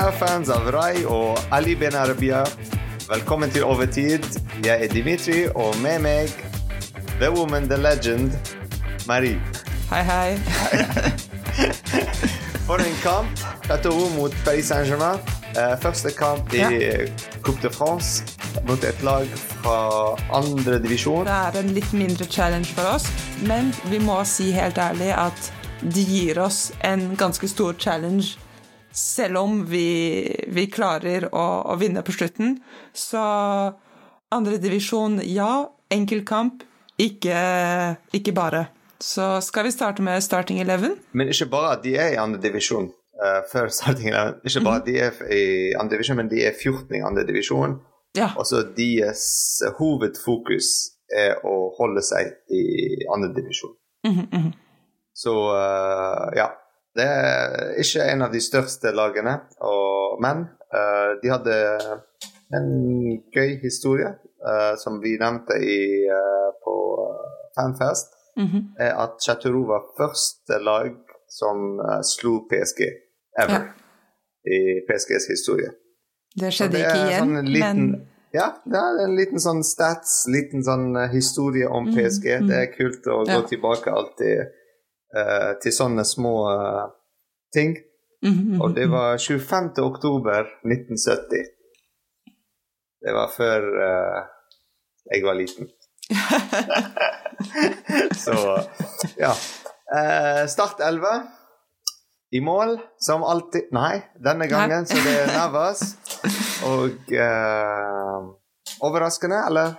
Kjære fans av Rai og Ali Ben Arabia. Velkommen til Overtid. Jeg er Dimitri, og med meg The Woman, The Legend, Marie. Hei, hei. For en kamp. Chateau mot Paris Saint-Germain. Eh, første kamp i Ja. Coupe de France mot et lag fra andre divisjon. Det er en litt mindre challenge for oss, men vi må si helt ærlig at de gir oss en ganske stor challenge. Selv om vi, vi klarer å, å vinne på slutten. Så andredivisjon, ja. Enkel kamp, ikke, ikke bare. Så skal vi starte med starting eleven? Men ikke bare at de er i andre divisjon før starting eleven. Ikke bare at de er i andre divisjon, men de er 14 i andre divisjon. Ja. Og så deres hovedfokus er å holde seg i andre divisjon. Mhm, mhm. Så uh, ja. Det er ikke en av de største lagene, og, men uh, de hadde en gøy historie, uh, som vi nevnte i, uh, på Fanfest, -hmm. er at Chateauroux var første lag som slo PSG ever i PSGs historie. Det skjedde det ikke igjen, sånn liten, men Ja, det er en liten sånn stats, liten sånn historie om PSG. PSG. -hmm. Det er kult å Ja. gå tilbake alltid eh, til sånne små eh, ting. Mhm, mhm, Og det mhm. var 25. oktober 1970. Det var før eh, jeg var liten. Så ja. Eh, start 11. I mål, som alltid Nei, denne gangen så det er Navas. Og eh, overraskende, eller?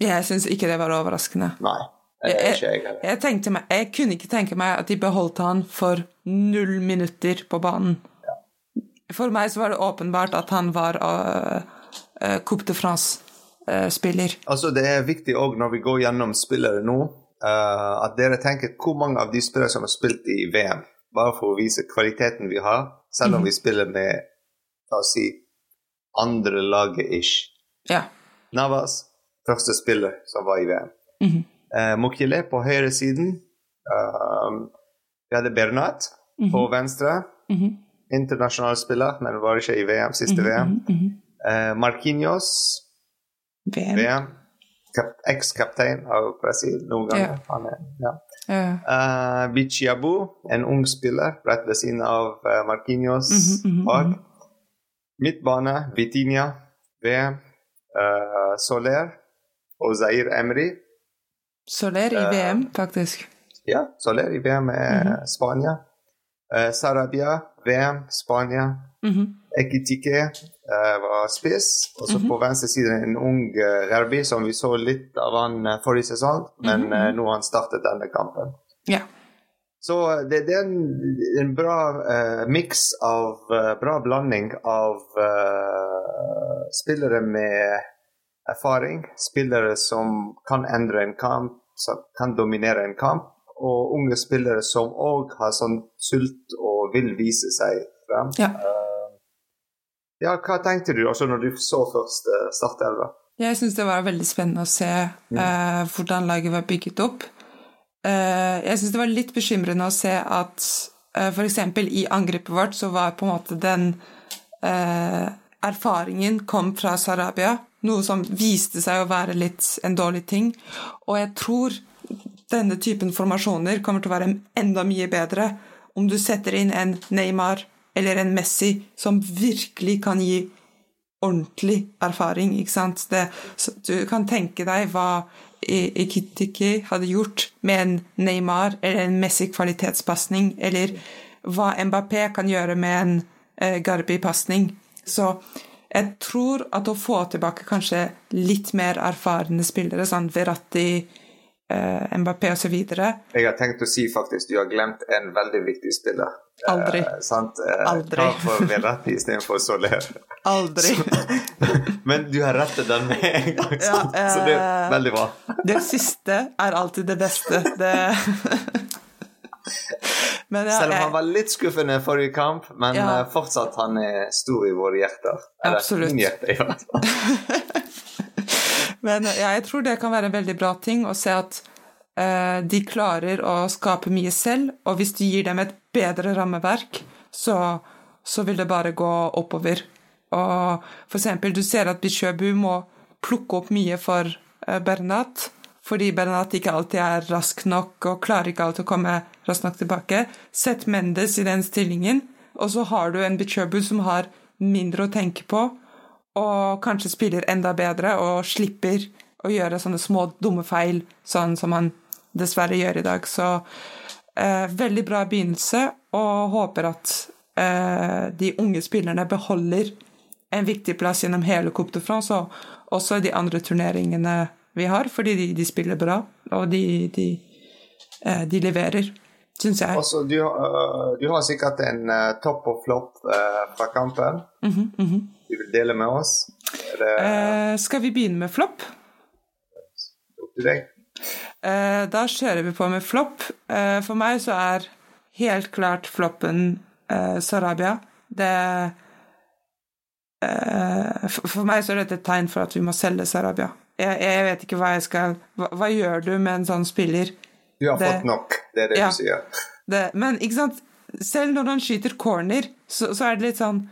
Jeg syns ikke det var overraskende. Nei. Jeg- jeg. Jeg, meg, jeg kunne ikke tenke meg at de beholdt han for null minutter på banen. For meg så var det åpenbart at han var uh, uh, Coupe de France-spiller. Altså, det er viktig òg når vi går gjennom spillere nå, eh, at dere tenker hvor mange av de spillere som har spilt i VM, bare for å vise kvaliteten vi har, selv om vi spiller med la oss si andre laget ish. ja. Navas, første spiller som var i VM. Mhm. Uh, Mokile på høyre siden. Um, vi hadde Bernat på venstre. Mhm. Internasjonal spiller, men var ikke i VM, siste Mhm, VM. mhm, mhm. Uh, Marquinhos, VM. VM. Kap- Eks-kaptein av Brasil noen ganger. Han er, ja. Ja. Uh, Bichiabu, en ung spiller rett ved siden av uh, Marquinhos Mhm, mhm, mhm. Midtbane, Vitinia, VM. Uh, Soler og Zair Emry. Soler i Eh, VM, faktisk. Ja, Soler i VM er mm -hmm. Spania. Uh, Sarabia, VM, Spania. Mhm. Ekitike uh, var spiss. Og så Mhm. på venstre side en ung uh, Rerbi, som vi så litt av han forrige sesong, men uh, mhm. nå har han startet denne kampen. Ja. Så det, det er en, en bra uh, miks av Bra blanding av spillere med erfaring, spillere som kan endre en kamp, som kan dominere en kamp, og unge spillere som òg har sånn sult og vil vise seg frem. Ja. Uh, ja, hva tenkte du også når du så først uh, startelva? Jeg syns det var veldig spennende å se eh, hvordan laget var bygget opp. Eh, jeg syns det var litt bekymrende å se at eh, f.eks. i angrepet vårt så var på en måte den eh, erfaringen kom fra Sarabia, noe som viste seg å være litt en dårlig ting. Og jeg tror denne typen formasjoner kommer til å være enda mye bedre om du setter inn en Neymar eller en Messi som virkelig kan gi ordentlig erfaring, ikke sant. Det, du kan tenke deg hva Ikitiki hadde gjort med en Neymar eller en Messi-kvalitetspasning, eller hva Mbappé kan gjøre med en eh, Garbi-pasning. Så jeg tror at å få tilbake kanskje litt mer erfarne spillere, sånn Verratti, eh, Mbappé osv. Jeg har tenkt å si faktisk du har glemt en veldig viktig spiller. Aldri. Eh, sant? Eh, Aldri. For Verratti istedenfor Soler. Aldri. Men du har rettet den med en gang, Ja, eh, så det er eh, veldig bra. Det siste er alltid det beste. Det Men ja, Selv om jeg- han var litt skuffende forrige kamp, men Ja. eh, fortsatt han er stor i våre hjerter. Eller Absolutt. hjerte, i hvert fall. Men ja, jeg tror det kan være en veldig bra ting å se at uh, de klarer å skape mye selv, og hvis du gir dem et bedre rammeverk, så så vil det bare gå oppover. Og for eksempel, du ser at Bichøbu må plukke opp mye for uh, Bernat, fordi Bernat ikke alltid er rask nok og klarer ikke alltid å komme raskt nok tilbake. Sett Mendes i den stillingen, og så har du en Bichøbu som har mindre å tenke på, og kanskje spiller enda bedre og slipper å gjøre sånne små, dumme feil, sånn som han dessverre gjør i dag. Så eh, veldig bra begynnelse, og håper at eh, de unge spillerne beholder en viktig plass gjennom hele Coupe de France, og også de andre turneringene vi har, fordi de, de spiller bra, og de, de, eh, de leverer, syns jeg. Også, du, uh, du, har sikkert en uh, topp og flopp fra kampen. Mm -hmm, mm -hmm. Du vil dele med oss? Det... skal vi begynne med flopp? til deg? Eh, da kjører vi på med flopp. Eh, for meg så er helt klart floppen eh, Sarabia. Det For meg så er dette et tegn for at vi må selge Sarabia. Jeg, jeg vet ikke hva jeg skal hva, hva, gjør du med en sånn spiller? Du har det, fått nok, det er det ja, du sier. Det, men ikke sant, selv når han skyter corner, så, så er det litt sånn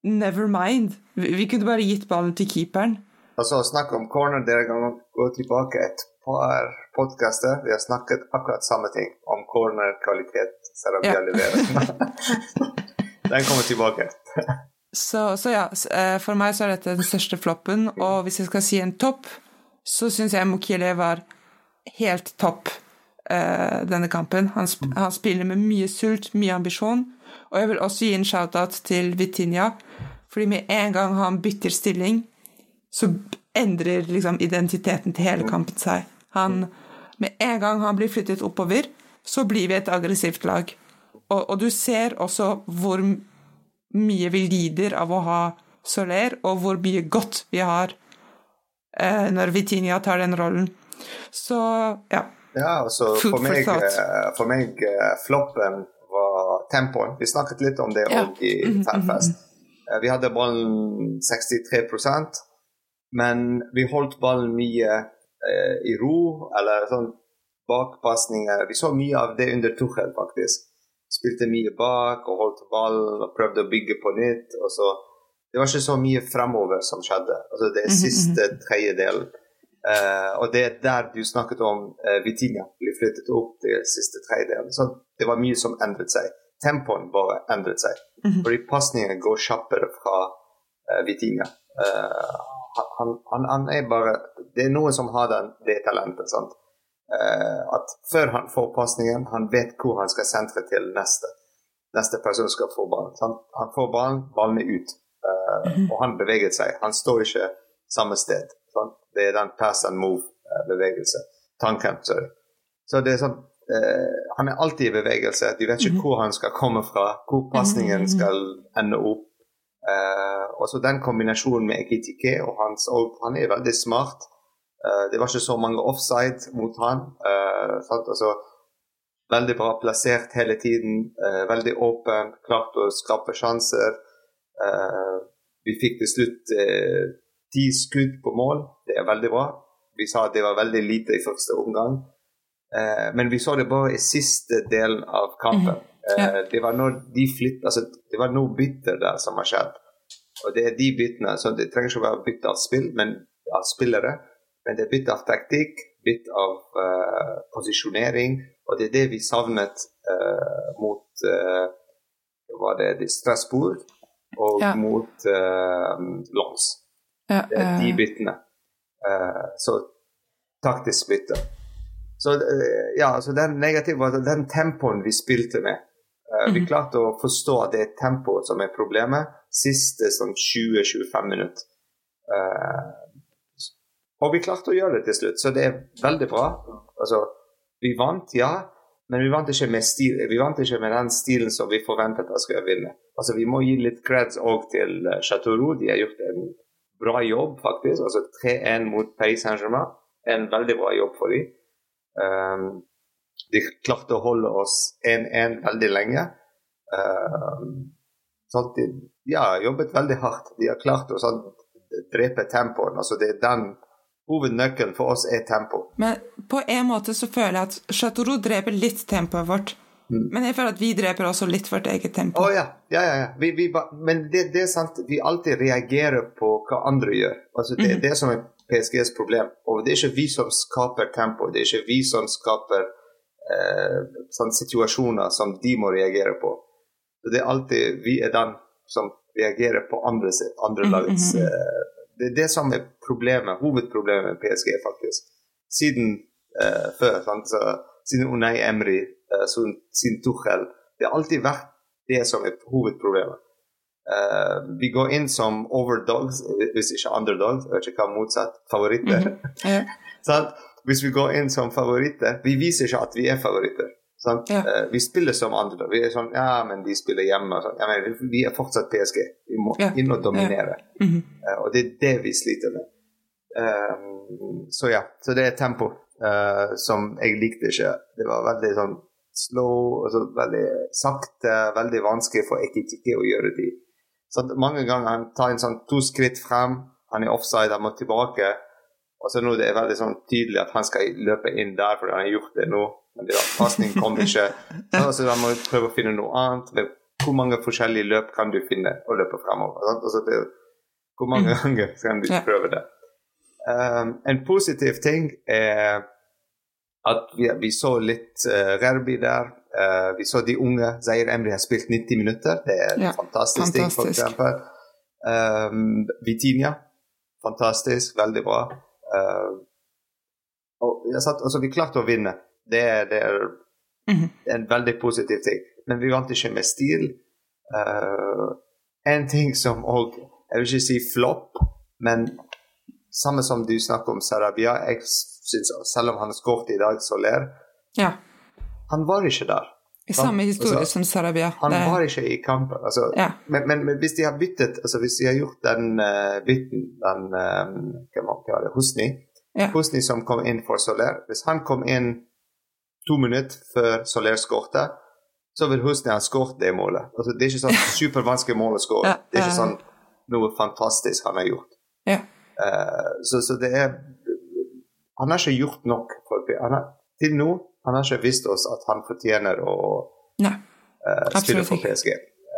Never mind. Vi, vi kunne bare gitt ballen til keeperen. Altså, snakk om corner, dere kan gå tilbake et par podkaster. Vi har snakket akkurat samme ting om cornerkvalitet. vi ja. levert. den kommer tilbake. Så, så, ja, eh, for meg så er dette den største floppen, og hvis jeg skal si en topp, så syns jeg Mukiele var helt topp uh, denne kampen. Han, sp han, spiller med mye sult, mye ambisjon, og jeg vil også gi en shout-out til Vitinha, fordi med en gang han bytter stilling, så endrer liksom identiteten til hele kampen seg. Han, med en gang han blir flyttet oppover, så blir vi et aggressivt lag. Og, og du ser også hvor mye vi lider av å ha Soler, og hvor mye godt vi har eh, når Vitinia tar den rollen. Så ja. Ja, altså for, for meg, eh, for meg uh, floppen var tempoen. Vi snakket litt om det ja. i mm -hmm. Vi hadde ballen 63% men vi holdt ballen mye eh, i ro, eller sånn bakpasninger. Vi så mye av det under Tuchel, faktisk. Spilte mye bak og holdt ballen og prøvde å bygge på nytt. og så Det var ikke så mye fremover som skjedde. Altså det er mhm, siste tredjedel. tredjedelen. Uh, og det er der du snakket om uh, Vitinha blir flyttet opp til siste tredjedel. Så det var mye som endret seg. Tempoen bare endret seg. Mm -hmm. Fordi pasningene går kjappere fra uh, Vitinha. Uh, han, han, han, er bare Det er noen som har den, det talentet. sant? Uh, at før han får pasningen, han vet hvor han skal sentre til neste. Neste person skal få ballen. Han, Han får ballen, ballen er ut. Uh, og han beveger seg. Han står ikke samme sted. Sant? Det er den pass and move-bevegelse. Tanken, sorry. Så det er sånn uh, Han er alltid i bevegelse. De vet ikke mhm. hvor han skal komme fra, hvor pasningen mhm. skal ende opp. Uh, og så den kombinasjonen med Ekitike og hans og Han er veldig smart. Uh, det var ikke så mange offside mot han. Uh, altså, veldig bra plassert hele tiden. veldig åpen, klart å skape sjanser. vi fikk til slutt ti skudd på mål. Det er veldig bra. Vi sa at det var veldig lite i første omgang. men vi så det bare i siste delen av kampen. Ja. Det var når de flytt, altså, det var noe bytter der som har skjedd. Og det er de byttene. så Det trenger ikke å være bytte av spill, men av spillere. Men det er bytte av taktikk, bytte av uh, posisjonering. Og det er det vi savnet uh, mot uh, var det Strasbourg og ja. mot Lons. Ja, det er de byttene. så taktisk bytte. Så ja, så den negative var den tempoen vi spilte med. Uh, Vi mhm. klarte å forstå at det er tempoet som er problemet siste sånn 20-25 minutter. Uh, og vi klarte å gjøre det til slutt, så det er veldig bra. Altså, vi vant, ja, men vi vant ikke med, stil, vi vant ikke med den stilen som vi forventet at skulle vinne. Altså, vi må gi litt creds òg til Chateau Roux. De har gjort en bra jobb, faktisk. Altså 3-1 mot Paris Saint-Germain. En veldig bra jobb for dem. Um, de klarte å holde oss 1-1 veldig lenge. Um, sånn de, har jobbet veldig hardt. De har klart å sånn, drepe tempoen. Altså, det er den Hovednøkkelen for oss er tempo. Men på en måte så føler jeg at Chateau dreper litt tempoet vårt. Mm. Men jeg føler at vi dreper også litt vårt eget tempo. Oh, ja. ja, ja, ja. Vi, vi, ba- men det, det er sant, vi alltid reagerer på hva andre gjør. Altså, det er det som er PSGs problem. Og det er ikke vi som skaper tempo, det er ikke vi som skaper eh, sånne situasjoner som de må reagere på. Så det er alltid vi er den som reagerer på andre, andre lagets lagets -hmm. eh, Det er det som er problemet, hovedproblemet med PSG, faktisk. Siden uh, før? Så, siden Unai Emry, uh, siden, siden Tuchel. Det har alltid vært det som er hovedproblemet. Uh, vi går inn som overdogs, hvis ikke underdogs, jeg vet ikke hva motsatt, favoritter. Ja. Sant? Hvis vi går inn som favoritter Vi viser ikke at vi er favoritter. Ja. Eh, vi spiller som andre. Vi er sånn Ja, men de spiller hjemme. Sånn. Ja, men vi er fortsatt PSG. Vi må Ja. inn og dominere. Mm -hmm. og det er det vi sliter med. Um, så ja. Så det er tempo uh, som jeg likte ikke. Det var veldig sånn slow, altså veldig sakte, veldig vanskelig for Ekitike å gjøre de. Så mange ganger han tar en sånn to skritt frem, han er offside, han må tilbake. Og så nå det er veldig sånn tydelig at han skal løpe inn der, fordi han har gjort det nå. Men det pasningen kom ikke. Så da må du prøve å finne noe annet. Hvor mange forskjellige løp kan du finne å løpe fremover? det, hvor mange ganger kan du prøve det? Um, en positiv ting er at vi, vi så litt uh, Rerbi der. Uh, vi så de unge. Zair Emri har spilt 90 minutter. Det er Ja, fantastisk, ting, for eksempel. Um, Vitinia. Fantastisk. Veldig bra. Uh, og satt, altså, vi klarte å vinne. Det, det er Mhm. en veldig positiv ting. Men vi vant ikke med stil. Uh, en ting som òg Jeg vil ikke si flopp, men samme som du snakker om Sarabia, jeg synes, selv om han skåret i dag, Soler, ja. han var ikke der. I samme historie Altså, som Sarabia. Han Det- var ikke i kampen. Altså, Ja. men, men, men hvis de har byttet altså Hvis de har gjort den uh, bytten, den uh, Husni Ja. Husni som kom inn for Soler Hvis han kom inn to minutter før Soler skårte, så vil Husni ha skåret det målet. Altså, det er ikke sånn supervanskelig mål å skåre. Ja, Det er ikke sånn noe fantastisk han har gjort. Ja. Uh, så, så det er Han har ikke gjort nok. For, har, til nå han har ikke visst oss at han fortjener å Nei. eh, spille for. PSG.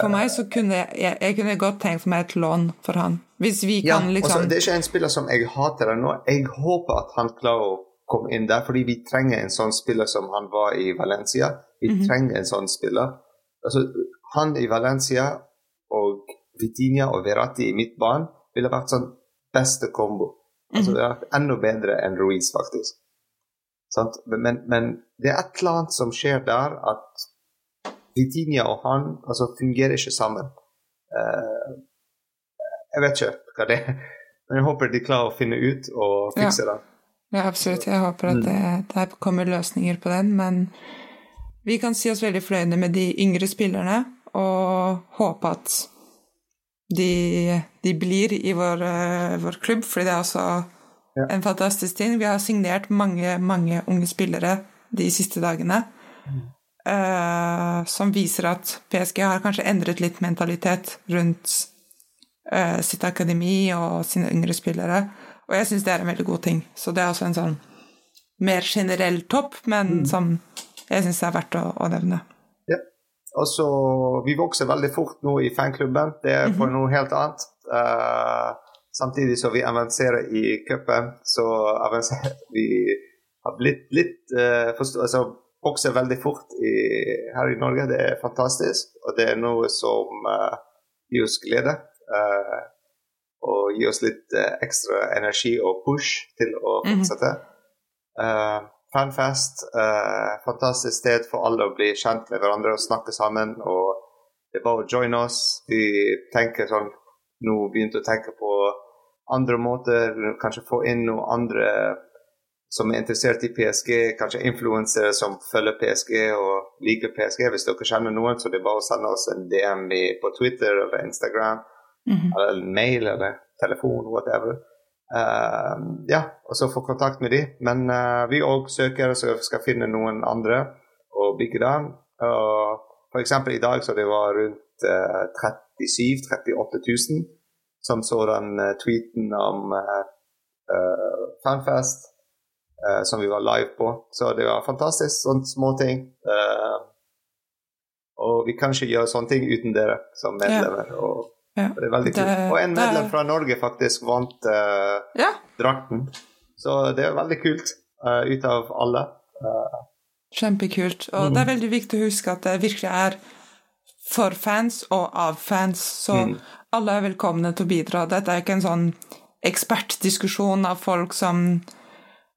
For meg så kunne jeg, jeg, jeg kunne godt tenkt meg et lån for han. Hvis vi Ja, kan og så liksom det er ikke en spiller som jeg hater ennå. Jeg håper at han klarer å komme inn der, fordi vi trenger en sånn spiller som han var i Valencia. Vi Mhm. trenger en sånn spiller. Altså, han i Valencia og Vitinha og Verratti i midtbanen ville vært sånn beste kombo. Altså, Mhm. det har vært enda bedre enn Ruiz, faktisk. Men, men, det er et eller annet som skjer der, at Vitinia og han altså, fungerer ikke sammen. Uh, jeg vet ikke hva det er, men jeg håper de klarer å finne ut og fikse det. Ja, absolutt. Jeg håper at det, det kommer løsninger på den. Men vi kan si oss veldig fornøyde med de yngre spillerne, og håpe at de, de blir i vår, eh, vår klubb, fordi det er også Ja. en fantastisk ting. Vi har signert mange, mange unge spillere de siste dagene. eh, som viser at PSG har kanskje endret litt mentalitet rundt uh, sitt akademi og sine yngre spillere. Og jeg syns det er en veldig god ting. Så det er også en sånn mer generell topp, men som jeg syns er verdt å, å nevne. Ja. Og så, Vi vokser veldig fort nå i fanklubben. Det er for noe helt annet. Eh, samtidig som vi avanserer i cupen, så avanserer vi har blitt litt uh, altså, Bokser veldig fort i, her i Norge. Det er fantastisk. Og det er noe som uh, gir oss glede. Uh, og gir oss litt ekstra energi og push til å Mhm. fortsette. Eh, fanfest. eh, fantastisk sted for alle å bli kjent med hverandre og snakke sammen. Og det er bare å join oss. Vi tenker sånn Nå begynte å tenke på andre måter. Kanskje få inn noen andre som er interessert i PSG. Kanskje influensere som følger PSG og liker PSG. Hvis dere kjenner noen, så det er bare å sende oss en DM på Twitter eller Instagram. Mhm. Eller mail eller telefon, whatever. Uh, ja, og så få kontakt med de. Men uh, vi òg søker så vi skal finne noen andre og bygge den. Uh, eksempel i dag så det var rundt uh, 37 38 000 som så den eh, tweeten om uh, Fanfest uh, som vi var live på. Så det var fantastisk. Sånne småting. Uh, Og vi kan ikke gjøre sånne ting uten dere som medlemmer. Og Ja. det er veldig kult. Og en medlem fra Norge faktisk vant uh, Ja, drakten. Så det er veldig kult ut av alle. Kjempekult. Og det er veldig viktig å huske at det virkelig er for fans og av fans, så alle er velkomne til å bidra. Dette er ikke en sånn ekspertdiskusjon av folk som,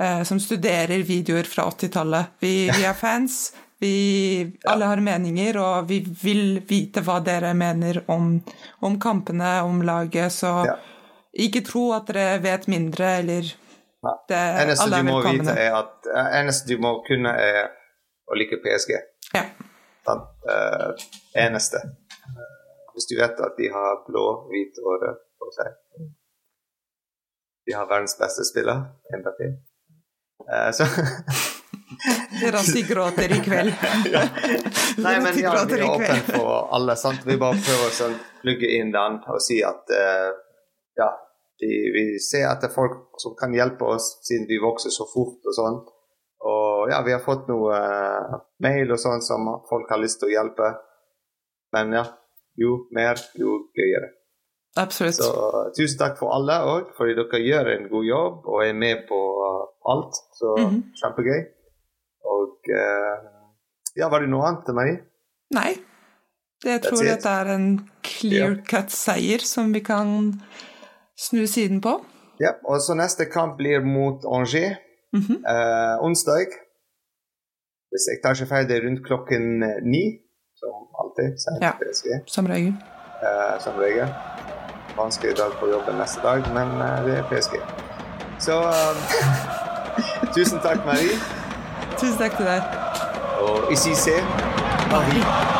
eh, som studerer videoer fra 80-tallet. Vi, vi er fans, vi alle har meninger, og vi vil vite hva dere mener om, om kampene, om laget, så Ja. ikke tro at dere vet mindre, eller Nei. det, eneste alle du er må vite, velkomne. er at eh, eneste du må kunne, er å like PSG. Ja. Sant? Eh, eneste. Eh, hvis du vet at de har blå, hvit og rød på seg De har verdens beste spiller, Mbappé. Eh, så Rossi gråter i kveld. Nei, men ja, vi er åpne for alle. Sant? Vi bare prøver å sånn, plugge inn den og si at eh, ja, de, vi ser etter folk som kan hjelpe oss, siden vi vokser så fort og sånn. Og ja, vi har fått noe eh, mail og sånn som folk har lyst til å hjelpe. Men ja, jo mer, jo gøyere. Absolutt. Så tusen takk for alle òg, fordi dere gjør en god jobb og er med på uh, alt. Så Mhm. kjempegøy. Og eh, ja, var det noe annet, til meg? Nei. Jeg tror dette er en clear cut seier som vi kan snu siden på. Ja, og så neste kamp blir mot Angers Mhm. eh, onsdag. Hvis jeg tar ikke feil, det er rundt klokken eh, ni, som alltid. Ja. Som regel. eh, som regel. Vanskelig dag på jobben neste dag, men eh, det er PSG. Så tusen takk, Marie. Tusen takk til deg. Og ici c'est Marie.